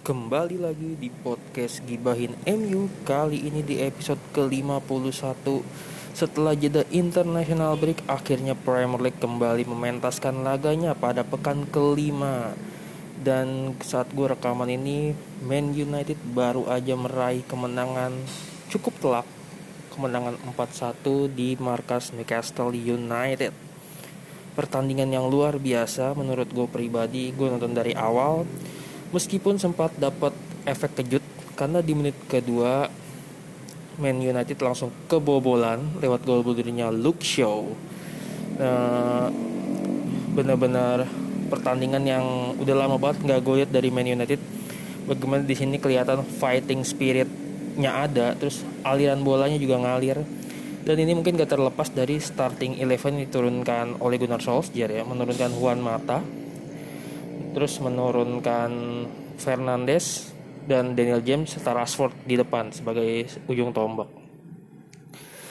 Kembali lagi di podcast Gibahin MU Kali ini di episode ke-51. Setelah jeda international break Akhirnya Premier League kembali mementaskan laganya pada pekan kelima. Dan saat gue rekaman ini Man United baru aja meraih kemenangan cukup telak Kemenangan 4-1 di markas Newcastle United. Pertandingan yang luar biasa menurut gue pribadi Gue nonton dari awal Meskipun sempat dapat efek kejut karena di menit kedua Man United langsung kebobolan lewat gol bunuh Luke Shaw. Nah, benar-benar pertandingan yang udah lama banget nggak gue dari Man United. Bagaimana di sini kelihatan fighting spiritnya ada, terus aliran bolanya juga ngalir. Dan ini mungkin gak terlepas dari starting eleven diturunkan oleh Gunnar Solskjaer ya, menurunkan Juan Mata, terus menurunkan Fernandes dan Daniel James serta Rashford di depan sebagai ujung tombak.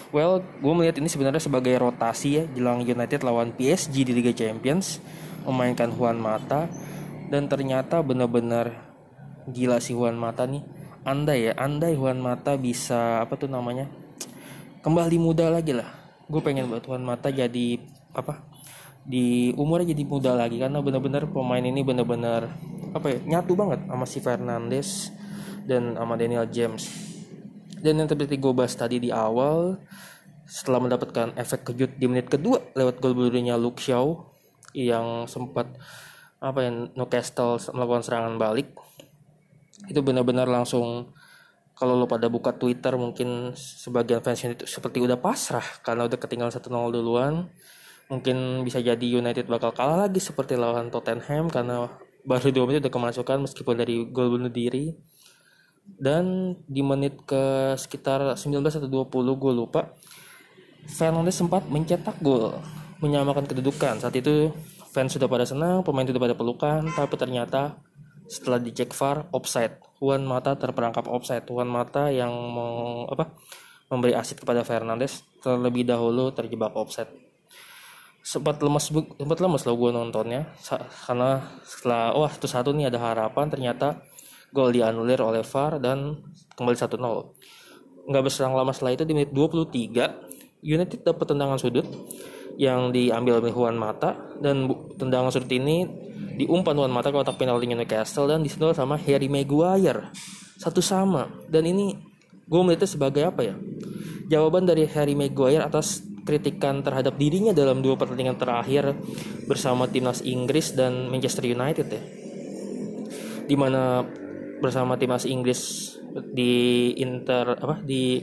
Well, gue melihat ini sebenarnya sebagai rotasi ya jelang United lawan PSG di Liga Champions memainkan Juan Mata dan ternyata benar-benar gila si Juan Mata nih. Andai ya, andai Juan Mata bisa apa tuh namanya kembali muda lagi lah. Gue pengen buat Juan Mata jadi apa di umurnya jadi muda lagi karena benar-benar pemain ini benar-benar apa ya nyatu banget sama si Fernandes dan sama Daniel James. Dan yang seperti gue bahas tadi di awal setelah mendapatkan efek kejut di menit kedua lewat gol bunuhnya Luke Shaw yang sempat apa ya Newcastle melakukan serangan balik itu benar-benar langsung kalau lo pada buka Twitter mungkin sebagian fans itu seperti udah pasrah karena udah ketinggalan 1-0 duluan mungkin bisa jadi United bakal kalah lagi seperti lawan Tottenham karena baru dua menit udah kemasukan meskipun dari gol bunuh diri. Dan di menit ke sekitar 19 atau 20 gue lupa Fernandes sempat mencetak gol menyamakan kedudukan. Saat itu fans sudah pada senang pemain sudah pada pelukan tapi ternyata setelah dicek VAR offside. Juan Mata terperangkap offside. Juan Mata yang mau apa memberi asit kepada Fernandes terlebih dahulu terjebak offside sempat lemes sempat lemes lo gue nontonnya. Karena setelah wah itu satu nih ada harapan ternyata gol dianulir oleh VAR dan kembali 1-0 nggak berserang lama setelah itu di menit 23 United dapat tendangan sudut yang diambil oleh Juan Mata dan tendangan sudut ini diumpan Juan Mata ke kotak penalti Newcastle dan disentuh sama Harry Maguire. Satu sama. Dan ini gue melihatnya sebagai apa ya? Jawaban dari Harry Maguire atas kritikan terhadap dirinya dalam dua pertandingan terakhir bersama timnas Inggris dan Manchester United ya. Di mana bersama timnas Inggris di Inter apa di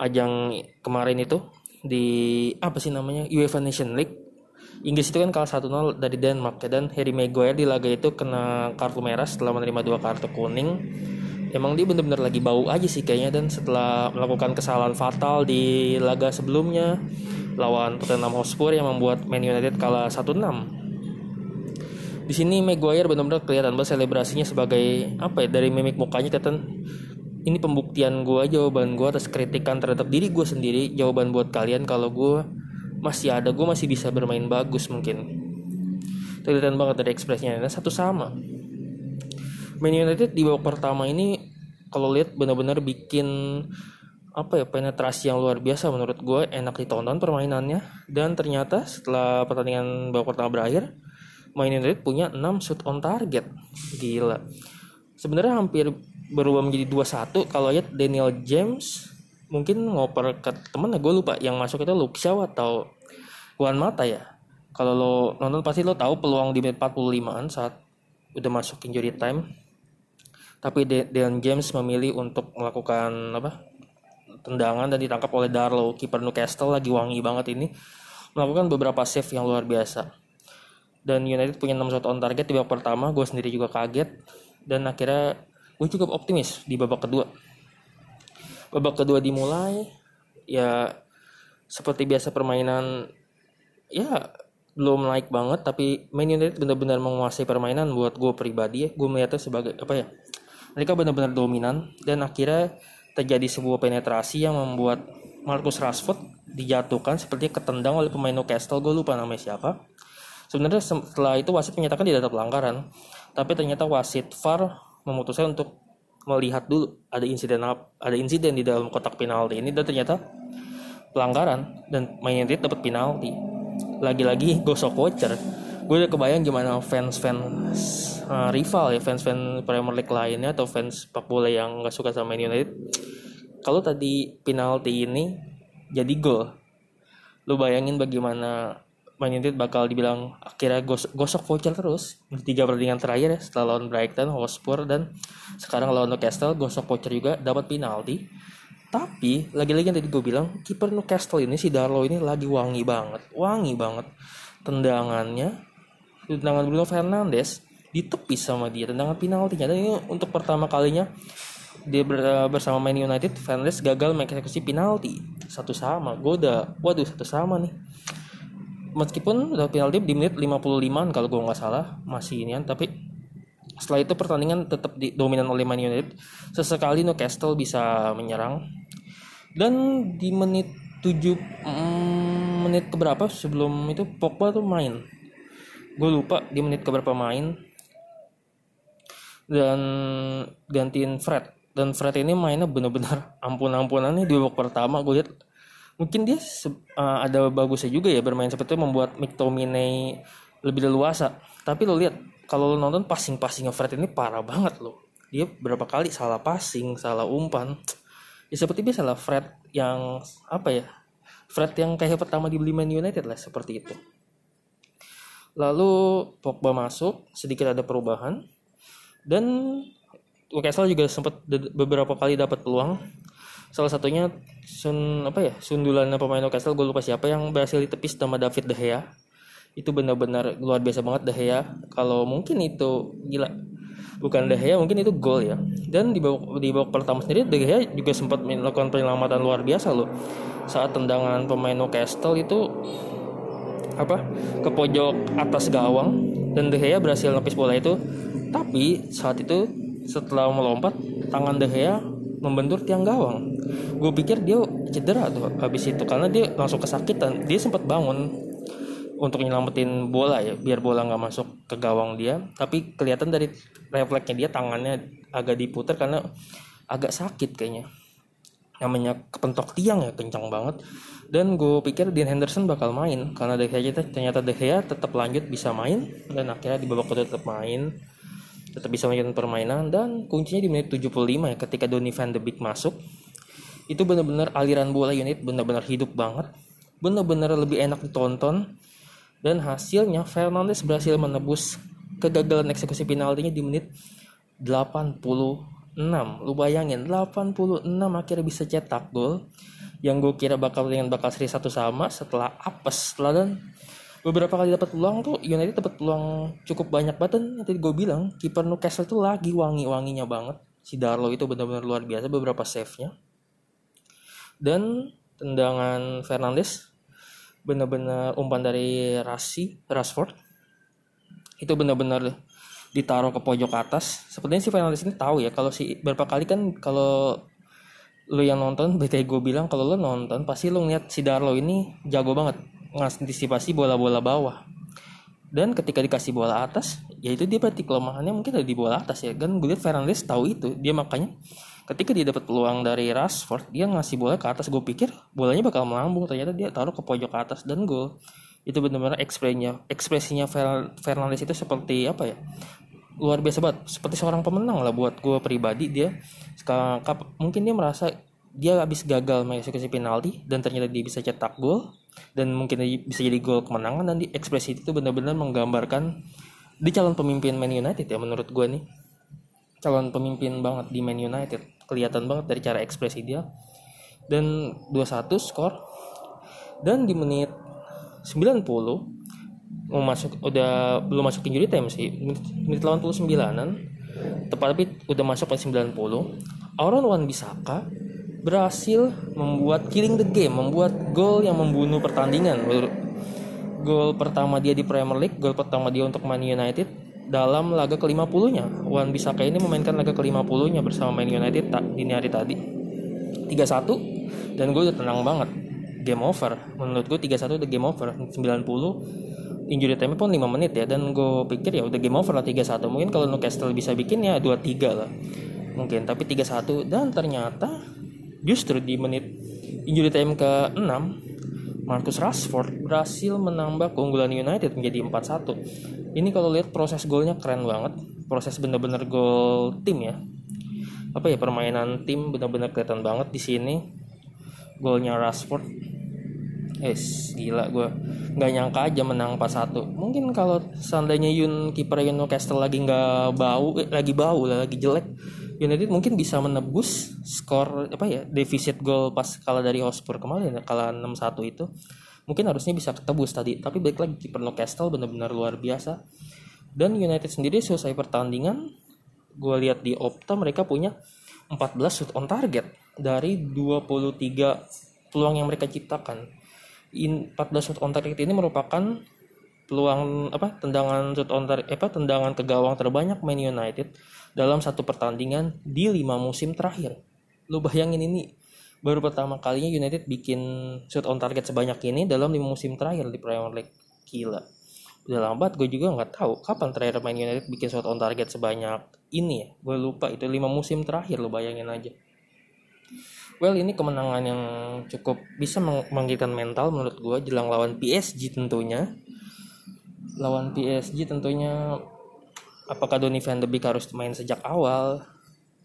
ajang kemarin itu di apa sih namanya UEFA Nation League Inggris itu kan kalah 1-0 dari Denmark ya, dan Harry Maguire di laga itu kena kartu merah setelah menerima dua kartu kuning emang dia bener-bener lagi bau aja sih kayaknya dan setelah melakukan kesalahan fatal di laga sebelumnya lawan Tottenham Hotspur yang membuat Man United kalah 1-6 di sini Maguire benar-benar kelihatan banget selebrasinya sebagai apa ya dari mimik mukanya kelihatan ini pembuktian gue jawaban gue atas kritikan terhadap diri gue sendiri jawaban buat kalian kalau gue masih ada gue masih bisa bermain bagus mungkin. Kelihatan banget dari ekspresinya. Dan satu sama Man United di babak pertama ini kalau lihat benar-benar bikin apa ya penetrasi yang luar biasa menurut gue enak ditonton permainannya. Dan ternyata setelah pertandingan babak pertama berakhir Man United punya 6 shoot on target. Gila. Sebenarnya hampir berubah menjadi 2-1 kalau lihat Daniel James mungkin ngoper ke temen gue lupa. Yang masuk itu Luke atau Juan Mata ya. Kalau lo nonton pasti lo tahu peluang di menit 45an saat udah masuk injury time tapi Dean James memilih untuk melakukan apa tendangan dan ditangkap oleh Darlow. Kiper Newcastle lagi wangi banget ini melakukan beberapa save yang luar biasa. Dan United punya 6 shot on target di babak pertama gue sendiri juga kaget. Dan akhirnya gue cukup optimis di babak kedua. Babak kedua dimulai ya seperti biasa permainan ya belum naik banget. Tapi Man United benar-benar menguasai permainan buat gue pribadi ya. Gue melihatnya sebagai apa ya mereka benar-benar dominan dan akhirnya terjadi sebuah penetrasi yang membuat Marcus Rashford dijatuhkan seperti ketendang oleh pemain Newcastle. Gue lupa namanya siapa. Sebenarnya setelah itu wasit menyatakan tidak ada pelanggaran tapi ternyata wasit VAR memutuskan untuk melihat dulu ada insiden ada insiden di dalam kotak penalti ini dan ternyata pelanggaran dan Man United dapat penalti. Lagi-lagi gosok voucher gue udah kebayang gimana fans-fans uh, rival ya fans-fans Premier League lainnya atau fans sepak bola yang nggak suka sama Man United. Kalau tadi penalti ini jadi gol. Lu bayangin bagaimana Man United bakal dibilang akhirnya gos gosok voucher terus. Di tiga pertandingan terakhir ya setelah lawan Brighton, Hotspur dan sekarang lawan Newcastle gosok voucher juga dapat penalti. Tapi lagi-lagi yang tadi gue bilang kiper Newcastle ini si Darlow ini lagi wangi banget wangi banget. Tendangannya tendangan Bruno Fernandes ditepis sama dia tendangan penaltinya. Dan ini untuk pertama kalinya dia bersama Man United Fernandes gagal mengeksekusi penalti. Satu sama udah waduh satu sama nih. Meskipun udah penalti di menit 55 kalau gue nggak salah masih ini tapi setelah itu pertandingan tetap dominan oleh Man United. Sesekali Newcastle bisa menyerang. Dan di menit 7 mm, menit keberapa sebelum itu Pogba tuh main gue lupa di menit keberapa main. Dan gantiin Fred. Dan Fred ini mainnya bener-bener ampun-ampunan nih di babak pertama. Gue lihat mungkin dia uh, ada bagusnya juga ya bermain seperti itu membuat McTominay lebih leluasa. Tapi lo lihat kalau lo nonton passing-passingnya Fred ini parah banget lo dia berapa kali salah passing salah umpan. Ya seperti biasa lah Fred yang apa ya Fred yang kayak pertama dibeli Man United lah seperti itu Lalu Pogba masuk, sedikit ada perubahan. Dan Newcastle juga sempat beberapa kali dapat peluang. Salah satunya sun apa ya sundulan pemain Newcastle gue lupa siapa yang berhasil ditepis sama David De Gea. Itu benar-benar luar biasa banget De Gea. Kalau mungkin itu gila bukan De Gea mungkin itu gol ya. Dan di babak di babak pertama sendiri De Gea juga sempat melakukan penyelamatan luar biasa loh. Saat tendangan pemain Newcastle itu apa ke pojok atas gawang. Dan De Gea berhasil nepis bola itu. Tapi saat itu setelah melompat tangan De Gea membentur tiang gawang. Gue pikir dia cedera tuh habis itu karena dia langsung kesakitan. Dia sempat bangun untuk nyelamatin bola ya biar bola nggak masuk ke gawang dia. Tapi kelihatan dari refleksnya dia tangannya agak diputar karena agak sakit kayaknya namanya kepentok tiang ya kencang banget. Dan gue pikir Dean Henderson bakal main. Karena De Gea ternyata De Gea tetap lanjut bisa main. Dan akhirnya di babak kedua tetap main. Tetap bisa melanjutkan permainan. Dan kuncinya di menit 75 ya ketika Donny van de Beek masuk itu benar-benar aliran bola unit benar-benar hidup banget. Benar-benar lebih enak ditonton. Dan hasilnya Fernandes berhasil menebus kegagalan eksekusi penaltinya di menit 86 lu bayangin 86 akhirnya bisa cetak gol yang gue kira bakal dengan bakal seri satu sama setelah apes setelah dan. Beberapa kali dapat peluang tuh United dapat peluang cukup banyak banget dan. Tadi gue bilang kiper Newcastle tuh lagi wangi-wanginya banget. Si Darlow itu benar-benar luar biasa beberapa save-nya. Dan tendangan Fernandes benar-benar umpan dari Rasi Rashford. Itu benar-benar ditaruh ke pojok atas. Sepertinya si Fernandes ini tahu ya kalau si beberapa kali kan kalau lu yang nonton BT gue bilang kalau lu nonton pasti lu ngeliat si Darlo ini jago banget ngantisipasi bola-bola bawah. Dan ketika dikasih bola atas ya itu dia berarti kelemahannya mungkin ada di bola atas ya. Kan gue lihat Fernandes tahu itu dia makanya ketika dia dapat peluang dari Rashford dia ngasih bola ke atas. Gue pikir bolanya bakal melambung ternyata dia taruh ke pojok atas dan gol. Itu benar-benar ekspresinya ekspresinya Fernandes itu seperti apa ya luar biasa banget. Seperti seorang pemenang lah buat gue pribadi dia. Sekarang mungkin dia merasa dia habis gagal mengeksekusi penalti dan ternyata dia bisa cetak gol dan mungkin bisa jadi gol kemenangan dan di ekspresi itu benar-benar menggambarkan di calon pemimpin Man United ya menurut gue nih. Calon pemimpin banget di Man United. Kelihatan banget dari cara ekspresi dia. Dan 2-1 skor. Dan di menit 90 mau masuk udah belum masuk injury time sih menit 89an tepat tapi udah masuk ke 90 Aaron Wan Bisaka berhasil membuat killing the game membuat gol yang membunuh pertandingan. Gol pertama dia di Premier League gol pertama dia untuk Man United dalam laga ke-50 nya Wan Bisaka ini memainkan laga ke-50 nya bersama Man United tak dini hari tadi. 3-1 dan gue udah tenang banget. Game over. Menurut gue 3-1 udah game over. 90 injury time pun 5 menit ya. Dan gue pikir ya udah game over lah 3-1 mungkin kalau Newcastle bisa bikin ya 2-3 lah. Mungkin tapi 3-1 dan ternyata justru di menit injury time ke 6 Marcus Rashford berhasil menambah keunggulan United menjadi 4-1 ini kalau lihat proses golnya keren banget. Proses bener-bener gol tim ya. Apa ya permainan tim benar-benar kelihatan banget di sini. Golnya Rashford es gila gue nggak nyangka aja menang 4-1 mungkin kalau seandainya Yun kiper Yun Newcastle lagi nggak bau eh, lagi bau lagi jelek United mungkin bisa menebus skor apa ya defisit gol pas kalah dari Hotspur kemarin kalah 6-1 itu. Mungkin harusnya bisa ketebus tadi. Tapi balik lagi kiper Newcastle benar-benar luar biasa. Dan United sendiri selesai pertandingan gue lihat di Opta mereka punya 14 shoot on target dari 23 peluang yang mereka ciptakan. In 14 shoot on target ini merupakan peluang apa tendangan shoot on target apa tendangan ke gawang terbanyak Man United dalam satu pertandingan di lima musim terakhir. Lu bayangin ini baru pertama kalinya United bikin shoot on target sebanyak ini dalam lima musim terakhir di Premier League. Gila udah lambat gue juga nggak tahu kapan terakhir main United bikin shot on target sebanyak ini ya gue lupa itu lima musim terakhir lo bayangin aja well ini kemenangan yang cukup bisa membangkitkan mental menurut gue jelang lawan PSG tentunya. Lawan PSG tentunya apakah Donny van de Beek harus main sejak awal?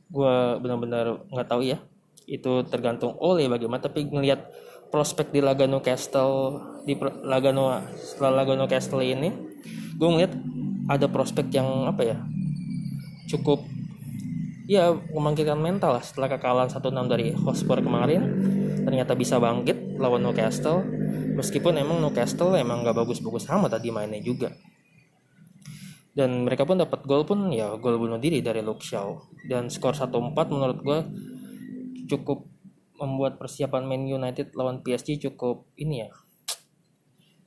Gue benar-benar nggak tahu ya. Itu tergantung oleh bagaimana tapi ngelihat prospek di laga Newcastle di laga setelah laga Newcastle ini gue ngeliat ada prospek yang apa ya cukup ya membangkitkan mental lah setelah kekalahan 1-6 dari Hotspur kemarin. Ternyata bisa bangkit lawan Newcastle. Meskipun emang Newcastle emang gak bagus-bagus amat tadi mainnya juga. Dan mereka pun dapat gol pun ya gol bunuh diri dari Luke Shaw. Dan skor 1-4 menurut gue cukup membuat persiapan Man United lawan PSG cukup ini ya.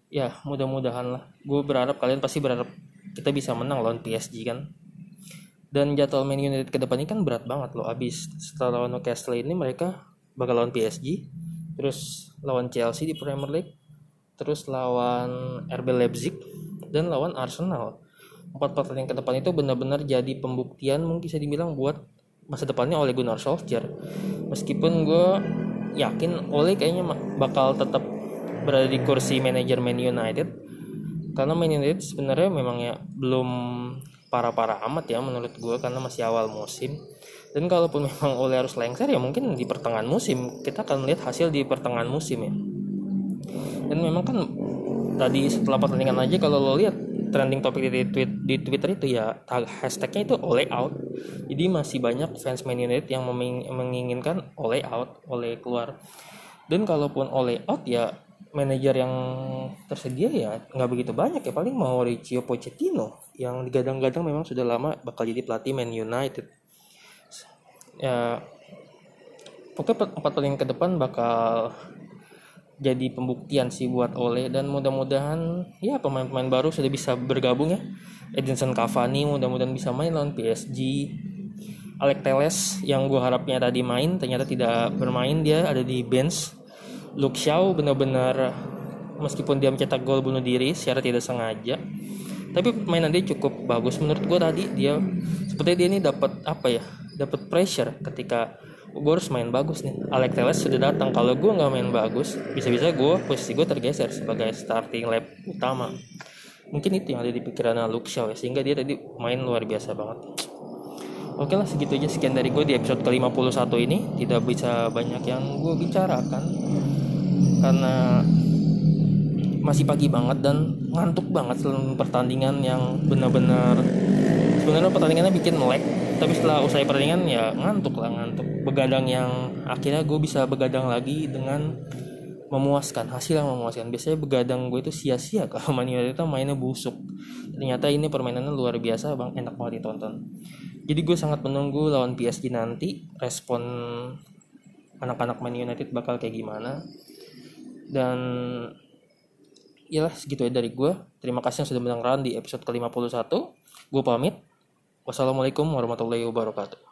Ya mudah-mudahan lah. Gue berharap kalian pasti berharap kita bisa menang lawan PSG kan dan jadwal Man United ke ini kan berat banget loh. Abis setelah lawan Newcastle ini mereka bakal lawan PSG terus lawan Chelsea di Premier League terus lawan RB Leipzig dan lawan Arsenal. Empat pertandingan ke depan itu benar-benar jadi pembuktian mungkin bisa dibilang buat masa depannya oleh Gunnar Solskjaer. Meskipun gue yakin oleh kayaknya bakal tetap berada di kursi manajer Man United. Karena Man United sebenarnya memang ya belum parah-parah amat ya menurut gue karena masih awal musim. Dan kalaupun memang oleh harus lengser ya mungkin di pertengahan musim. Kita akan lihat hasil di pertengahan musim ya. Dan memang kan tadi setelah pertandingan aja kalau lo lihat trending topik di, tweet, di Twitter itu ya hashtagnya itu oleh out. Jadi masih banyak fans Man United yang menginginkan oleh out oleh keluar. Dan kalaupun oleh out ya manajer yang tersedia ya nggak begitu banyak ya. Paling mau Mauricio Pochettino yang digadang-gadang memang sudah lama bakal jadi pelatih Man United. Ya pokoknya empat paling ke depan bakal jadi pembuktian sih buat Ole. Dan mudah-mudahan ya pemain-pemain baru sudah bisa bergabung ya. Edinson Cavani mudah-mudahan bisa main lawan PSG Alex Teles yang gue harapnya tadi main ternyata tidak bermain dia ada di bench Luke Shaw benar-benar meskipun dia mencetak gol bunuh diri secara tidak sengaja tapi mainan dia cukup bagus. Menurut gue tadi dia seperti dia ini dapat apa ya dapat pressure ketika gue harus main bagus nih. Alex Telles sudah datang. Kalau gue nggak main bagus bisa-bisa gue posisi gue tergeser sebagai starting lap utama. Mungkin itu yang ada di pikiran Luke Shaw ya sehingga dia tadi main luar biasa banget. Oke lah segitu aja sekian dari gue di episode ke-51 ini. Tidak bisa banyak yang gue bicarakan Karena masih pagi banget dan ngantuk banget selama pertandingan yang benar-benar sebenarnya pertandingannya bikin melek tapi setelah usai pertandingan ya ngantuk lah ngantuk. Begadang yang akhirnya gue bisa begadang lagi dengan memuaskan hasil yang memuaskan. Biasanya begadang gue itu sia-sia kalau Man United mainnya busuk. Ternyata ini permainannya luar biasa bang. Enak banget ditonton. Jadi gue sangat menunggu lawan PSG nanti respon anak-anak Man United bakal kayak gimana dan iyalah segitu aja dari gue terima kasih yang sudah mendengarkan di episode ke-51 gue pamit. Wassalamualaikum warahmatullahi wabarakatuh.